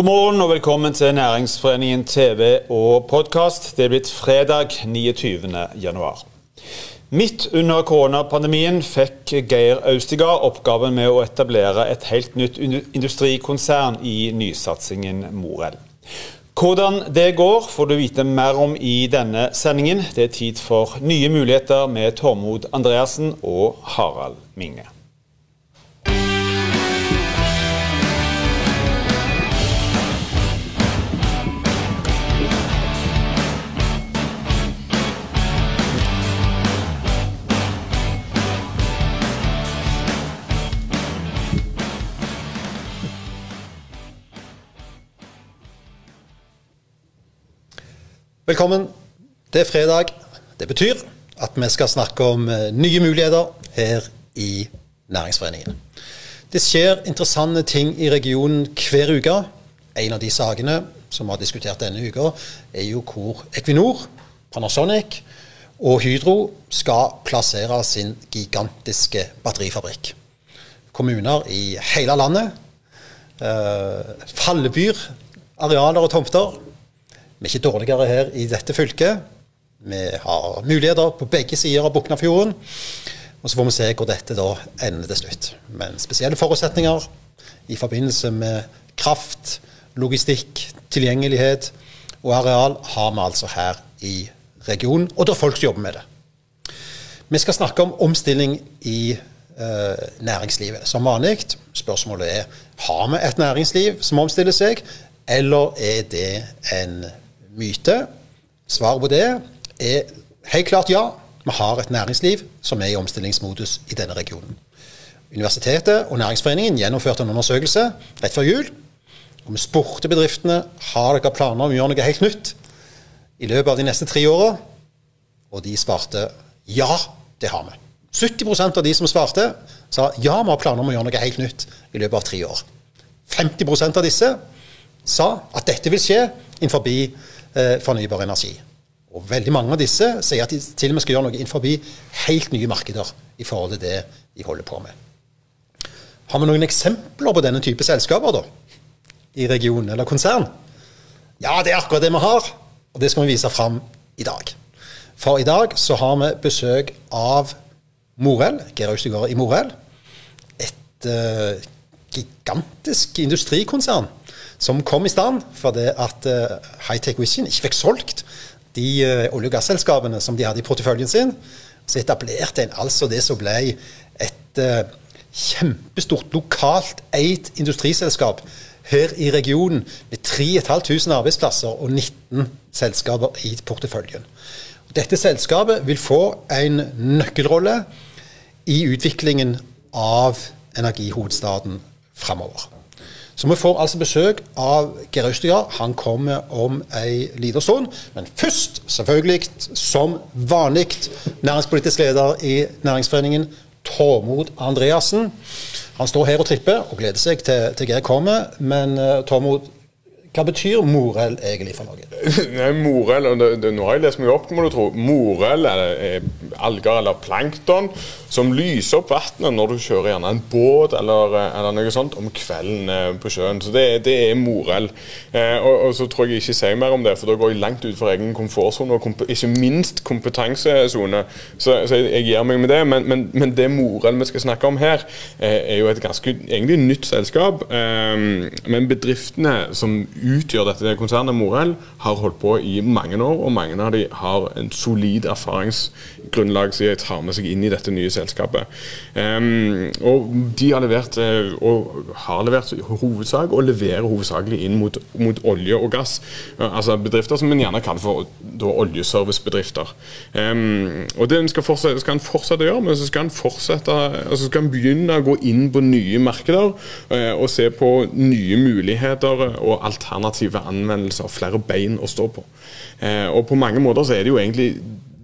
God morgen og velkommen til Næringsforeningen TV og podkast. Det er blitt fredag 29. januar. Midt under koronapandemien fikk Geir Austigard oppgaven med å etablere et helt nytt industrikonsern i nysatsingen Morell. Hvordan det går, får du vite mer om i denne sendingen. Det er tid for nye muligheter med Tormod Andreassen og Harald Minge. Velkommen. Det er fredag. Det betyr at vi skal snakke om eh, nye muligheter her i Næringsforeningen. Det skjer interessante ting i regionen hver uke. En av de sakene som vi har diskutert denne uka, er jo hvor Equinor, Panasonic og Hydro skal plassere sin gigantiske batterifabrikk. Kommuner i hele landet eh, fallebyr arealer og tomter vi er ikke dårligere her i dette fylket. Vi har muligheter på begge sider av Buknafjorden. Og så får vi se hvor dette da ender til slutt. Men spesielle forutsetninger i forbindelse med kraft, logistikk, tilgjengelighet og areal har vi altså her i regionen, og det er folk som jobber med det. Vi skal snakke om omstilling i eh, næringslivet. Som vanlig, spørsmålet er har vi et næringsliv som omstiller seg, eller er det en myte. Svaret på det er helt klart ja. Vi har et næringsliv som er i omstillingsmodus i denne regionen. Universitetet og Næringsforeningen gjennomførte en undersøkelse rett før jul. Og vi spurte bedriftene har dere planer om å gjøre noe helt nytt i løpet av de neste tre åra. Og de svarte ja, det har vi. 70% av de som svarte, sa ja, vi har planer om å gjøre noe helt nytt i løpet av tre år. 50% av disse sa at dette vil skje innenfor fornybar energi. Og veldig mange av disse sier at de til og med skal gjøre noe innenfor helt nye markeder i forhold til det de holder på med. Har vi noen eksempler på denne type selskaper da, i regionen eller konsern? Ja, det er akkurat det vi har, og det skal vi vise fram i dag. For i dag så har vi besøk av Morell, Geir Austegård i Morell. Et uh, gigantisk industrikonsern som kom i stand fordi at uh, Hightech Vision ikke fikk solgt de uh, olje- og gasselskapene som de hadde i porteføljen sin. Så etablerte en altså det som ble et uh, kjempestort lokalt eid industriselskap her i regionen med 3500 arbeidsplasser og 19 selskaper i porteføljen. Dette selskapet vil få en nøkkelrolle i utviklingen av energihovedstaden framover. Så vi får altså besøk av Geir Austegard. Han kommer om ei liten stund. Men først, selvfølgelig, som vanlig, næringspolitisk leder i Næringsforeningen, Tormod Andreassen. Han står her og tripper og gleder seg til, til Geir kommer. Men uh, Tormod, hva betyr morell egentlig for noe? Nei, det, Nå har jeg lest meg opp, må du tro. Morell er, er alger eller plankton som lyser opp vannet når du kjører gjerne en båt eller, eller noe sånt om kvelden eh, på sjøen. Så det, det er morell. Eh, og, og, så tror jeg ikke sier mer om det, for da går jeg langt utenfor egen komfortsone, og ikke minst kompetansesone. Så, så jeg, jeg, gir meg med det. Men, men, men, det morell vi skal snakke om her, eh, er jo et ganske egentlig nytt selskap. Eh, men bedriftene som utgjør dette konsernet Morell, har holdt på i mange år, og mange av de har en solid erfaringsgrunnlag som de tar med seg inn i dette nye selskapet. Um, og de har levert, eh, og har levert hovedsak, og leverer hovedsakelig inn mot, mot olje og gass. Altså bedrifter som en gjerne kaller for da, oljeservicebedrifter. Um, og det skal, fortsette, skal han fortsette å gjøre, men så skal han fortsette, altså skal han begynne å gå inn på nye markeder uh, og se på nye muligheter og alternativer alternative anvendelser, flere bein å stå på. Eh, og på mange måter så er det jo egentlig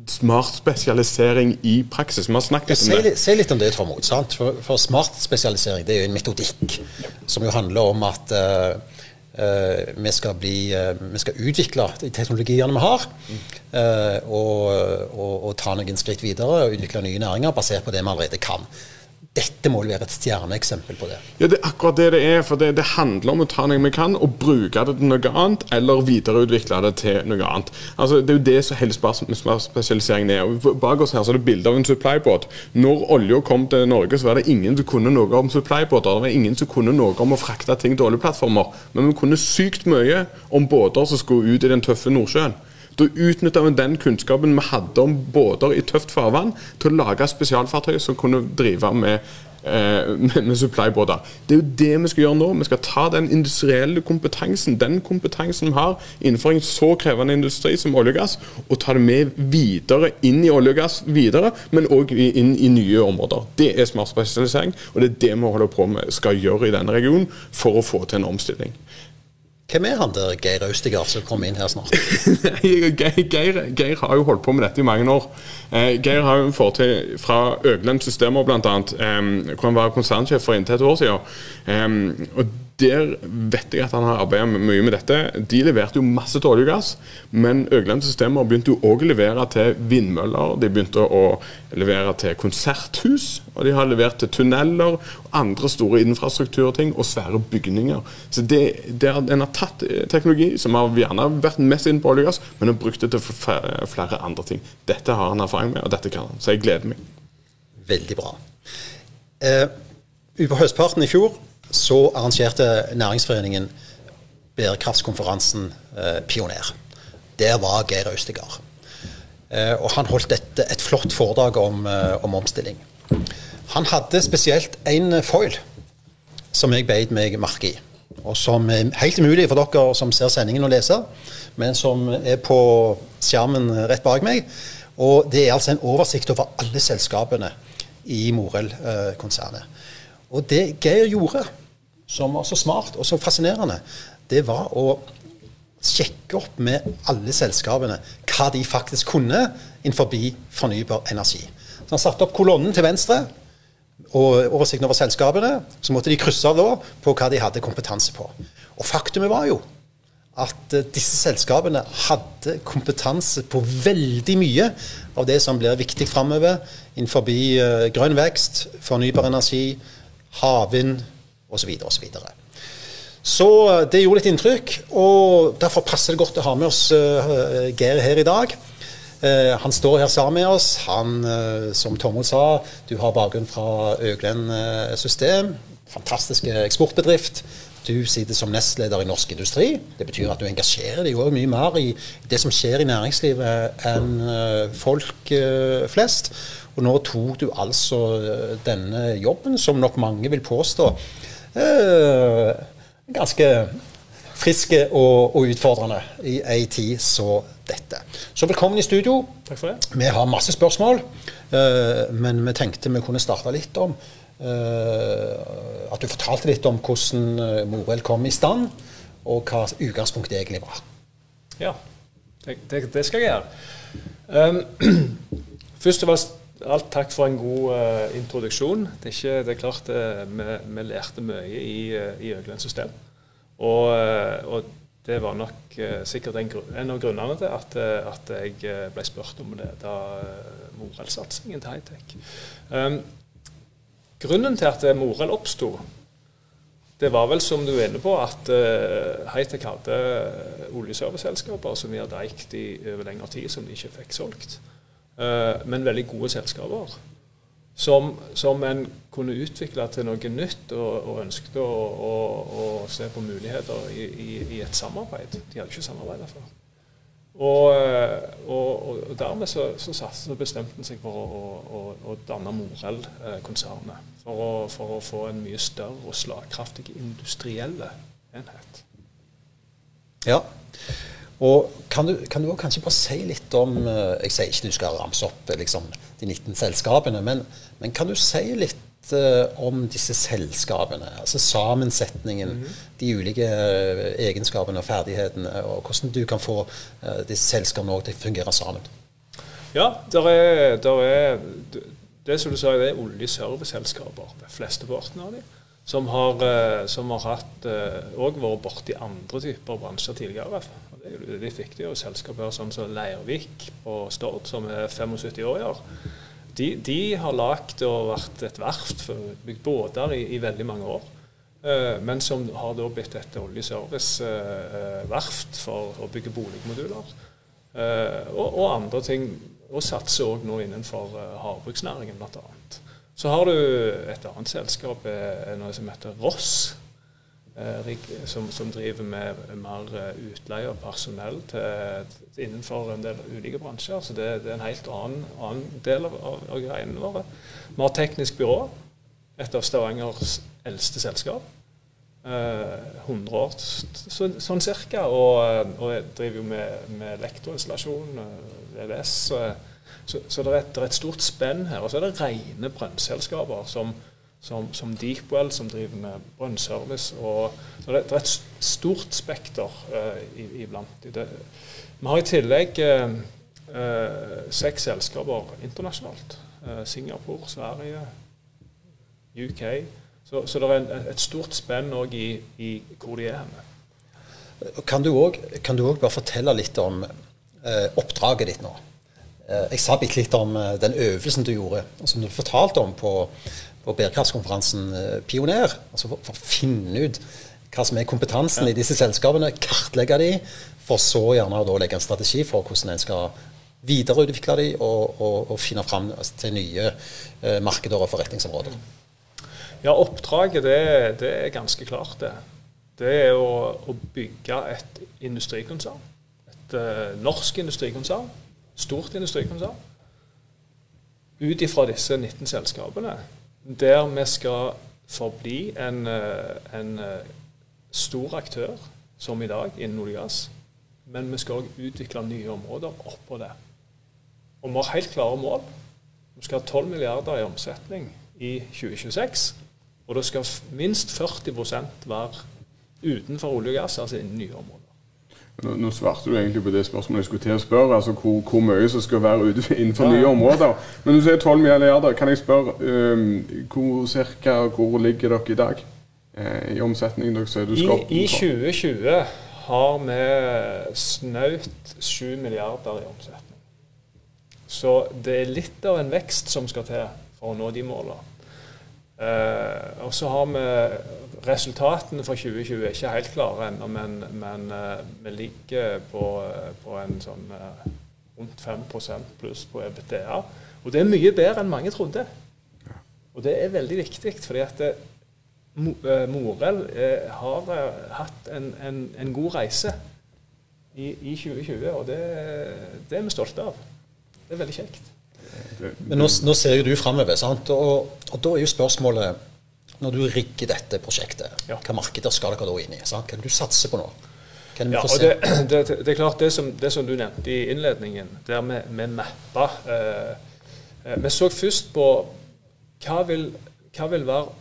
smart spesialisering i praksis. Vi har snakket om det. Si litt om det, Tormod. For, for, smart spesialisering det er jo en metodikk som jo handler om at uh, uh, vi, skal bli, uh, vi, skal utvikle de teknologiene vi har, og, og, og, ta noen skritt videre og utvikle nye næringer basert på det vi allerede kan. Dette må jo være et stjerneeksempel på det. Ja, Det er akkurat det det er. for Det, det handler om å ta noe vi kan og bruke det til noe annet, eller videreutvikle det til noe annet. Altså, Det er jo det som hele spesialiseringen er. Og Bak oss her så er det bilde av en supplybåt. Når olja kom til Norge, så var det ingen som kunne noe om supplybåter. Det var ingen som kunne noe om å frakte ting til oljeplattformer. Men vi kunne sykt mye om båter som skulle ut i den tøffe Nordsjøen. Da utnytta vi den kunnskapen vi hadde om båter i tøft farvann, til å lage spesialfartøy som kunne drive med eh, med, med supply-båter. Det er jo det vi skal gjøre nå. Vi skal ta den industrielle kompetansen, den kompetansen vi har innenfor en så krevende industri som olje og gass, og ta det med videre inn i olje og gass videre, men òg inn i nye områder. Det er smart spesialisering, og det er det vi holder på med skal gjøre i denne regionen for å få til en omstilling. Hvem er han der Geir Austigard som kommer inn her snart? Geir, Geir, har jo holdt på med dette i mange år. Eh, Geir har jo fortid fra Øglem Systemer bl.a., eh, hvor han var konsernsjef for inntil et år siden. Eh, og der vet jeg at han har arbeidet mye med dette. De leverte jo masse til olje og gass, men Øglands Systemer begynte jo òg å levere til vindmøller. De begynte å levere til konserthus, og de har levert til tunneler og andre store infrastrukturting og svære bygninger. Så det, det er, En har tatt teknologi som har gjerne vært mest inn på olje men har brukt det til flere andre ting. Dette har han erfaring med, og dette kan han. Så jeg gleder meg. Veldig bra. Uh, på høstparten i fjor så arrangerte Næringsforeningen bærekraftskonferansen eh, Pioner. Der var Geir Austegard. Eh, og han holdt et, et flott foredrag om, eh, om, omstilling. Han hadde spesielt én foil som jeg beit meg merke i. Og som er helt umulig for dere som ser sendingen å lese, men som er på skjermen rett bak meg. Og det er altså en oversikt over alle selskapene i Morell-konsernet. Og det Geir gjorde, som var så smart og så fascinerende, det var å sjekke opp med alle selskapene hva de faktisk kunne innenfor fornybar energi. Så Han satte opp kolonnen til venstre og oversikten over selskapene. Så måtte de krysse av da på hva de hadde kompetanse på. Og faktumet var jo at eh, disse selskapene hadde kompetanse på veldig mye av det som blir viktig framover innenfor uh, grønn vekst, fornybar energi, havvind osv. osv. Så, så eh, det gjorde litt inntrykk, og derfor passer det godt å ha med oss uh, Geir her i dag. Uh, han står her sammen med oss. Han, uh, som Tormod sa, du har bakgrunn fra Øglen system. Fantastisk eksportbedrift. Du sitter som nestleder i Norsk Industri. Det betyr at du engasjerer deg mye mer i det som skjer i næringslivet enn folk flest. Og nå tok du altså eh, denne jobben, som nok mange vil påstå eh, ganske friske og, og, utfordrende i ei tid så dette. Så velkommen i studio. Takk for det. Vi har masse spørsmål, eh, men vi tenkte vi kunne starte litt om eh, At du fortalte litt om hvordan eh, Morell kom i stand, og hva utgangspunktet egentlig var. Ja, det, det, det skal jeg gjøre. Um, først og fremst alt takk for en god uh, introduksjon. Det er, ikke, det er klart uh, vi, vi, lærte mye i, uh, i Øgland system. Og, og, det var nok sikkert en, en, av grunnene til at, at, jeg ble spurt om det da Morell-satsingen til Hightech. Um, grunnen til at Morell oppsto, det var vel som du er inne på, at Hightech hadde oljeserviceselskaper som vi hadde eikt i over lengre tid, som de ikke fikk solgt. Eh, men veldig gode selskaper. Som, som en kunne utvikle til noe nytt og, og ønsket å, å, å, se på muligheter i, i, i, et samarbeid. De hadde ikke samarbeidet før. Og, eh, og, og, dermed så, så, så bestemte en seg for å, å danne Morell-konsernet. For, for, å få en mye større og slagkraftig industrielle enhet. Ja. Og kan du, kan du kanskje bare si litt om eh, Jeg sier ikke du skal ramse opp eh, liksom, de 19 selskapene, men, men, kan du si litt uh, om disse selskapene? Altså sammensetningen, mm -hmm. de ulike egenskapene og ferdighetene, og hvordan du kan få uh, disse selskapene til å fungere sammen? Ja, der er, der er det som du sa, det er oljeserviceselskaper, flesteparten av dem som har, som har hatt òg vært borti andre typer bransjer tidligere. Det er litt viktig. Og selskap her sånn som Leirvik på Stord, som er 75 år i år, De, de har lagd og vært et verft bygd båter i, i veldig mange år. Eh, men som har da blitt et oljeservice-verft for å bygge boligmoduler. Eh, og, og andre ting. Og satser òg nå innenfor eh, havbruksnæringen, bl.a. Så har du et annet selskap, noe som heter Ross. Eh, Som, som driver med mer eh, utleie av personell til, innenfor en del ulike bransjer. Så det, det er en helt annen, annen del av, av, av greiene våre. Vi har Teknisk byrå, et av Stavangers eldste selskap. Eh, 100 år så, sånn cirka. Og, eh, og jeg driver jo med, med elektroinstallasjon, eh, VVS. eh, Så, så det, et, det er et stort spenn her. Og så er det rene brønnselskaper som, som, som Deepwell, som driver med brønnservice. og Så det, det er et stort spekter uh, iblant. Vi har i tillegg uh, uh, seks selskaper internasjonalt. Singapore, Sverige, UK. Så, så det er en, et stort spenn òg i, i hvor de er henne. Kan du òg bare fortelle litt om oppdraget ditt nå? Jeg sa litt om den øvelsen du gjorde, som du fortalte om på, på bærekraftskonferansen eh, Pioner. Altså for, for å finne ut hva som er kompetansen i disse selskapene, kartlegge de, for så gjerne å legge en strategi for hvordan en skal videreutvikle de og, og, og finne fram til nye eh, markeder og forretningsområder. Ja, oppdraget det, det er ganske klart, det. Det er å, å bygge et industrikonsern. Et eh, norsk industrikonsern. Stort industrikonsern. Ut ifra disse 19 selskapene. Der vi skal forbli en, eh, en eh, stor aktør, som i dag, innen olje og gass. Men vi skal òg utvikle nye områder oppå det. Og vi har helt klare mål. Vi skal ha 12 milliarder i omsetning i 2026. Og da skal minst 40% være utenfor olje og gass, altså innen nye områder. Nå, nå svarte du egentlig på det spørsmålet jeg skulle til å spørre, altså hvor, hvor mye som skal være ute innenfor nye områder. Men du sier 12 milliarder. Kan jeg spørre um, hvor, cirka, hvor ligger dere i dag eh, i omsetning? Dere sier du I, skal opp I 2020 har vi snaut 7 milliarder i omsetning. Så det er litt av en vekst som skal til for å nå de målene. Eh, og så har vi resultatene for 2020 er ikke helt klare ennå, men, men eh, vi ligger på, eh, på en sånn eh, rundt 5% pluss på EBTA. Og det er mye bedre enn mange trodde. Og det er veldig viktig, fordi at det, eh, Morell eh, har eh, hatt en, en, en god reise i, i 2020, og det, det er vi stolte av. Det er veldig kjekt. Men nå, nå ser jo du framover. Og, og da er jo spørsmålet Når du rigger dette prosjektet, Ja. hva markeder skal dere da inn i? Sant? Hva er det du satser på nå? Ja, og det, det, det er klart det som, det som du nevnte i innledningen, der vi, vi mappa eh, eh, Vi så først på hva vil, hva vil være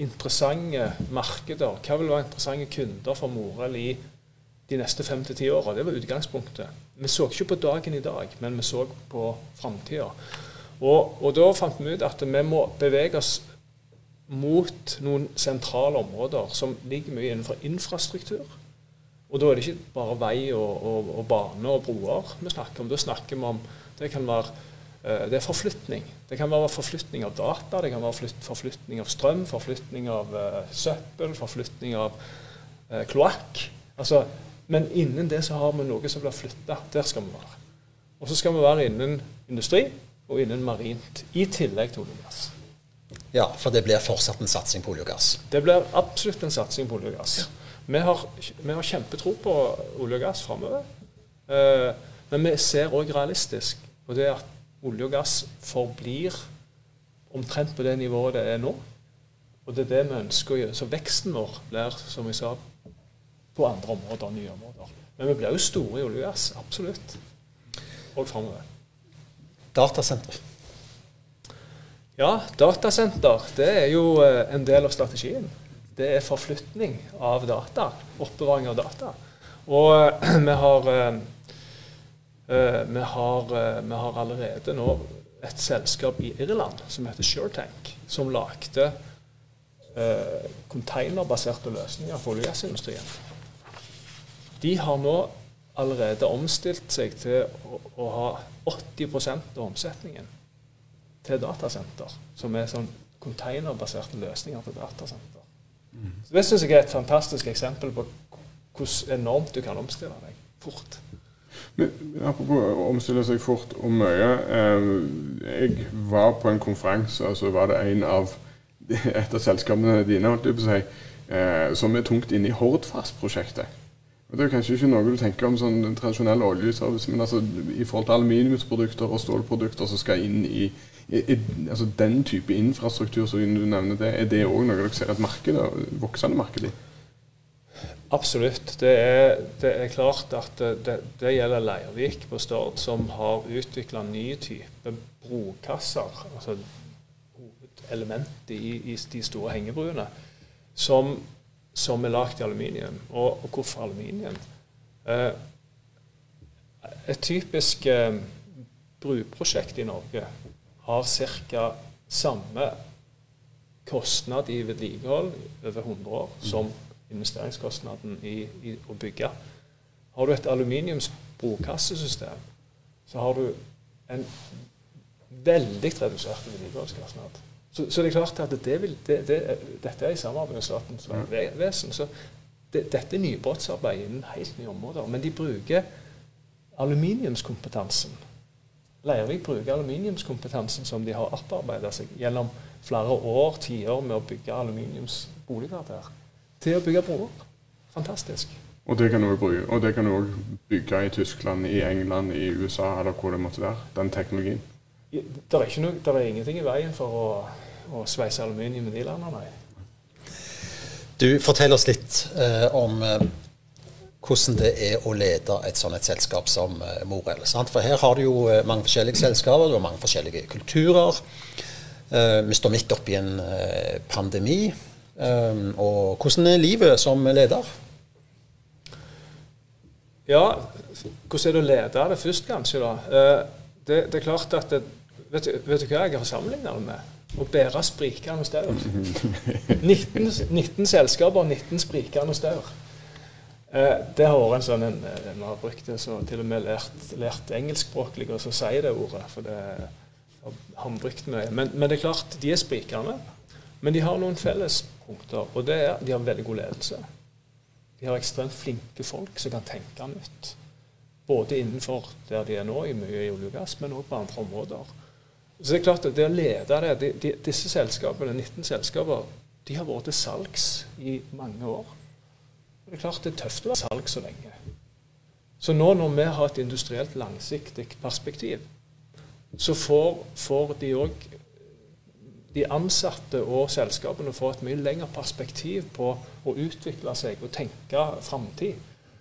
interessante markeder, hva vil være interessante kunder for Morell i de neste fem til ti åra. Det var utgangspunktet. Vi så ikke på dagen i dag, men vi så på framtida. Og, og da fant vi ut at vi må bevege oss mot noen sentrale områder som ligger mye innenfor infrastruktur. Og da er det ikke bare vei og, og, og bane og broer vi snakker om. Da snakker vi om Det kan være eh, det er forflytning. Det kan være forflytning av data, det kan være forflytning av strøm, forflytning av eh, søppel, forflytning av eh, kloakk. Altså, men innen det så har vi noe som blir flytta. Der skal vi være. Og så skal vi være innen industri og innen marint, i tillegg til olje og gass. Ja, for det blir fortsatt en satsing på olje og gass. Det blir absolutt en satsing på olje og gass. Vi, har, vi har kjempetro på olje og gass framover. Eh, men vi ser òg realistisk på det at olje og gass forblir omtrent på det nivået det er nå. Og det er det vi ønsker å gjøre. Så veksten vår blir, som jeg sa, på andre områder, nye områder. Men vi blir jo store i olje og gass, absolutt. Og framover. Datasenter. Ja, datasenter det er jo eh, en del av strategien. Det er forflytning av data. Oppbevaring av data. Og eh, vi har, eh, vi har, vi har allerede nå et selskap i Irland som heter SureTank, som lagde containerbaserte løsninger for olje- og gassindustrien. De har nå allerede omstilt seg til å, å ha 80% av omsetningen til datasenter. Som er sånn containerbaserte løsninger til datasenter. Mm. Så Det syns jeg er et fantastisk eksempel på hvordan enormt du kan omstille deg fort. Men Apropos omstille seg fort og mye. Eh, jeg var på en konferanse, og så var det en av et av selskapene dine holdt jeg på å si, eh, som er tungt inne i Hordfast-prosjektet. Det er kanskje ikke noe du tenker om sånn tradisjonell oljeservice, men altså, i forhold til aluminiumsprodukter og stålprodukter som skal inn i, i, i altså den type infrastruktur som du nevner, det, er det òg noe dere ser et marked, voksende marked i? Absolutt. Det er, det er, klart at det, det gjelder Leirvik på Stord, som har utvikla ny type brokasser. altså Hovedelementet i, i de store hengebruene. Som som er lagd i aluminium. Og, og hvorfor aluminium? Eh, et typisk eh, bruprosjekt i Norge har ca. samme kostnad i vedlikehold over 100 år som investeringskostnaden i, i å bygge. Har du et aluminiumsbrokassesystem, så har du en veldig redusert vedlikeholdskostnad. Så, så, det er klart at det vil, det, det, dette er i samarbeid med Statens vegvesen. Så dette er nybrottsarbeid innen helt nye områder. Men de bruker aluminiumskompetansen. Leirvik bruker aluminiumskompetansen som de har opparbeidet seg gjennom flere år, tiår med å bygge aluminiumsboligkvarter, til å bygge broer. Fantastisk. Og det kan du òg bygge i Tyskland, i England, i USA eller hvor det måtte være. Den teknologien. Det er, noe, det er, ingenting i veien for å, å sveise aluminium i de landene. nei. Du, Fortell oss litt eh, om eh, hvordan det er å lede et sånt et selskap som eh, Morell. Sant? For her har du jo eh, mange forskjellige selskaper, du har mange forskjellige kulturer. Eh, vi står midt oppi en eh, pandemi. og hvordan er livet som leder? Ja, hvordan er det å lede det først, kanskje? da? Det, det, er klart at det, Vet vet du hva jeg har sammenligna det med? Å bære sprikende staur. 19, 19, selskaper, 19 sprikende staur. Eh, det har vært en sånn en, Vi har brukt det så til og med lært, lært engelskspråklige så sier det ordet. For det har han brukt mye. Men, men, det er klart, de er sprikende. Men de har noen fellespunkter. Og det er de har veldig god ledelse. De har ekstremt flinke folk som kan tenke nytt. Både innenfor der de er nå, i mye i olje og gass, men òg på andre områder. Så det er klart at det å lede det, de, de, Disse selskapene, 19 selskaper, de har vært til salgs i mange år. Det er klart det er tøft å være salg så lenge. Så nå når vi har et industrielt langsiktig perspektiv, så får, får de òg de ansatte og selskapene får et mye lengre perspektiv på å utvikle seg og tenke framtid.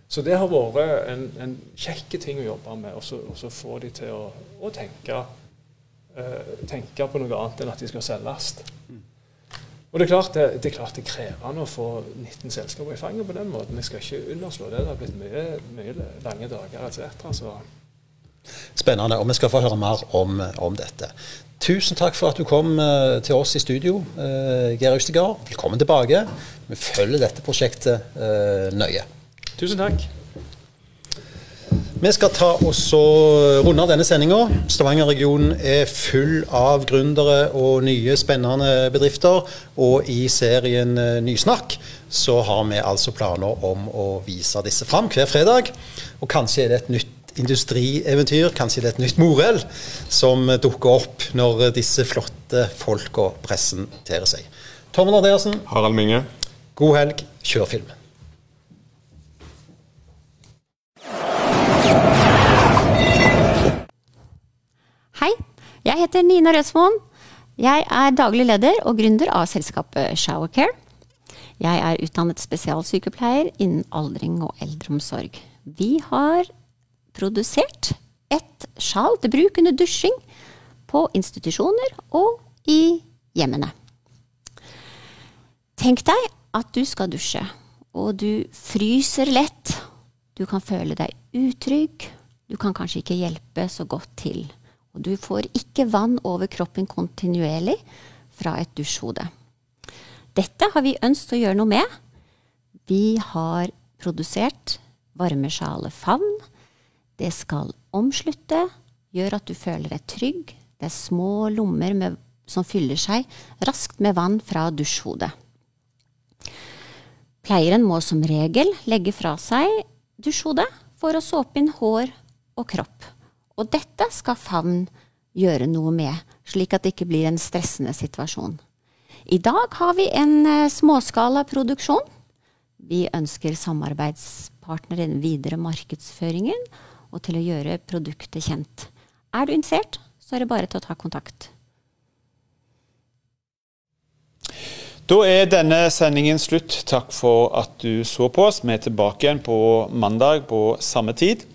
Så det har vært en, en kjekk ting å jobbe med, og så få de til å, å tenke tenke på noe annet enn at de skal selges. Og det er, klart det, det er klart det er krevende å få 19 selskaper i fanget på den måten. Jeg skal ikke underslå det. Det har blitt mye, mye lange dager etc. Så. Spennende. Og vi skal få høre mer om, om, dette. Tusen takk for at du kom uh, til oss i studio, uh, Geir Austegard. Velkommen tilbake. Vi følger dette prosjektet nøye. Tusen takk. Vi skal ta og runde av denne sendinga. Stavanger-regionen er full av gründere og nye, spennende bedrifter. Og i serien eh, Nysnakk så har vi altså planer om å vise disse fram hver fredag. Og kanskje er det et nytt industrieventyr, kanskje det er et nytt Morell som dukker opp når disse flotte folka presenterer seg. Tommen Andreassen. Harald Minge. God helg. Kjør film. Jeg heter Nina Røsmoen. Jeg er daglig leder og gründer av selskapet Showercare. Jeg er utdannet spesialsykepleier innen aldring og eldreomsorg. Vi har produsert et sjal til bruk under dusjing på institusjoner og i hjemmene. Tenk deg at du skal dusje, og du fryser lett. Du kan føle deg utrygg. Du kan kanskje ikke hjelpe så godt til du får ikke vann over kroppen kontinuerlig fra et dusjhode. Dette har vi ønsket å gjøre noe med. Vi har produsert varmesjale favn. Det skal omslutte, gjør at du føler deg trygg. Det er små lommer med, som fyller seg raskt med vann fra dusjhodet. Pleieren må som regel legge fra seg dusjhodet for å såpe inn hår og kropp. Og dette skal favn gjøre noe med, slik at det ikke blir en stressende situasjon. I dag har vi en eh, småskala produksjon. Vi ønsker samarbeidspartnere videre markedsføringen og til å gjøre produktet kjent. Er du interessert, så er det bare til å ta kontakt. Da er denne sendingen slutt. Takk for at du så på oss. Vi er tilbake igjen på mandag på samme tid.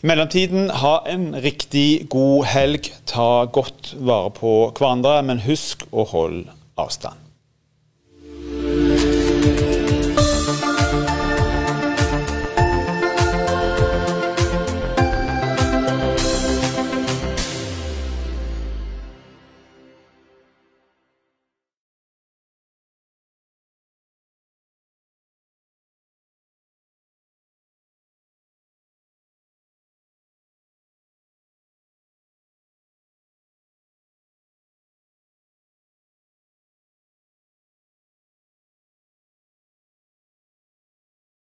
Mellomtiden, ha en riktig god helg. Ta godt vare på hverandre, men husk å holde avstand.